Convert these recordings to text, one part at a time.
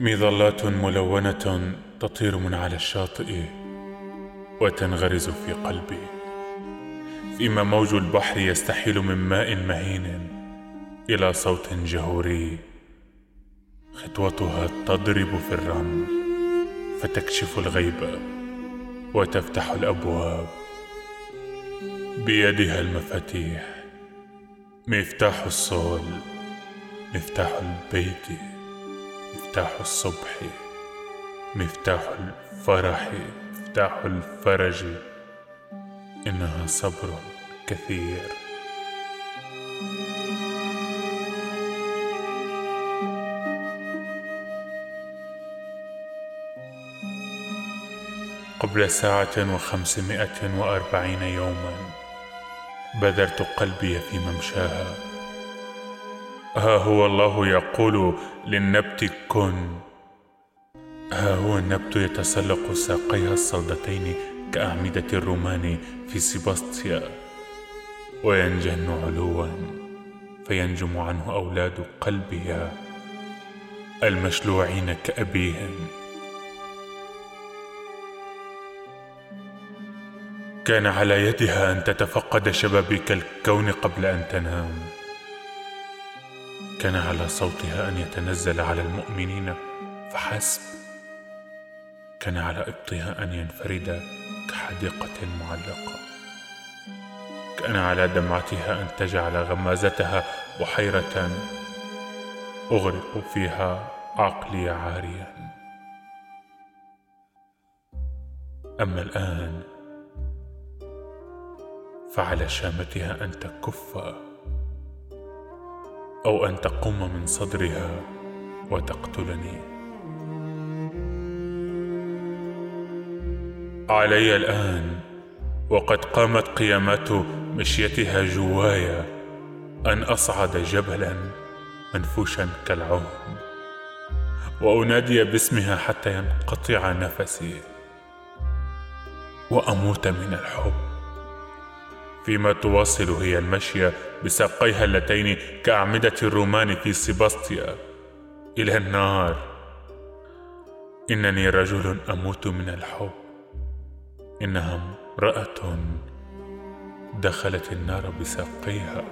مظلات ملونة تطير من على الشاطئ وتنغرز في قلبي. فيما موج البحر يستحيل من ماء مهين إلى صوت جهوري خطوتها تضرب في الرمل فتكشف الغيب وتفتح الأبواب. بيدها المفاتيح مفتاح الصول مفتاح البيت. مفتاح الصبح مفتاح الفرح مفتاح الفرج. إنها صبر كثير. قبل ساعة وخمسمائة وأربعين يوما بذرت قلبي في ممشاها. ها هو الله يقول للنبت كن. ها هو النبت يتسلق ساقيها الصلدتين كأعمدة الرومان في سيباستيا. وينجن علوا فينجم عنه أولاد قلبها المشلوعين كأبيهم. كان على يدها أن تتفقد شبابيك الكون قبل أن تنام. كان على صوتها أن يتنزل على المؤمنين فحسب. كان على إبطها أن ينفرد كحديقة معلقة. كان على دمعتها أن تجعل غمازتها بحيرة أغرق فيها عقلي عاريا. أما الآن فعلى شامتها أن تكف أو أن تقوم من صدرها وتقتلني. علي الآن وقد قامت قيامات مشيتها جوايا أن أصعد جبلا منفوشا كالعهن وأنادي باسمها حتى ينقطع نفسي وأموت من الحب. فيما تواصل هي المشي بساقيها اللتين كأعمدة الرومان في سيباستيا. إلى النار. إنني رجل أموت من الحب. إنها امرأة دخلت النار بساقيها.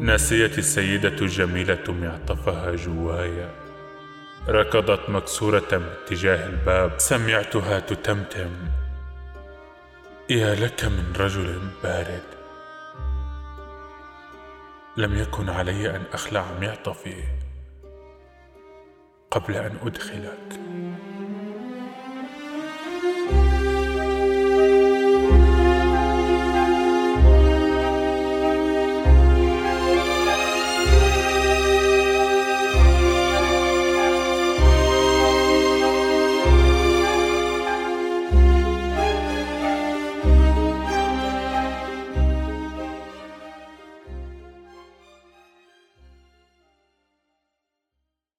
نسيت السيدة الجميلة معطفها جوايا. ركضت مكسورة باتجاه الباب. سمعتها تتمتم. يا لك من رجل بارد. لم يكن علي أن أخلع معطفي قبل أن أدخلك.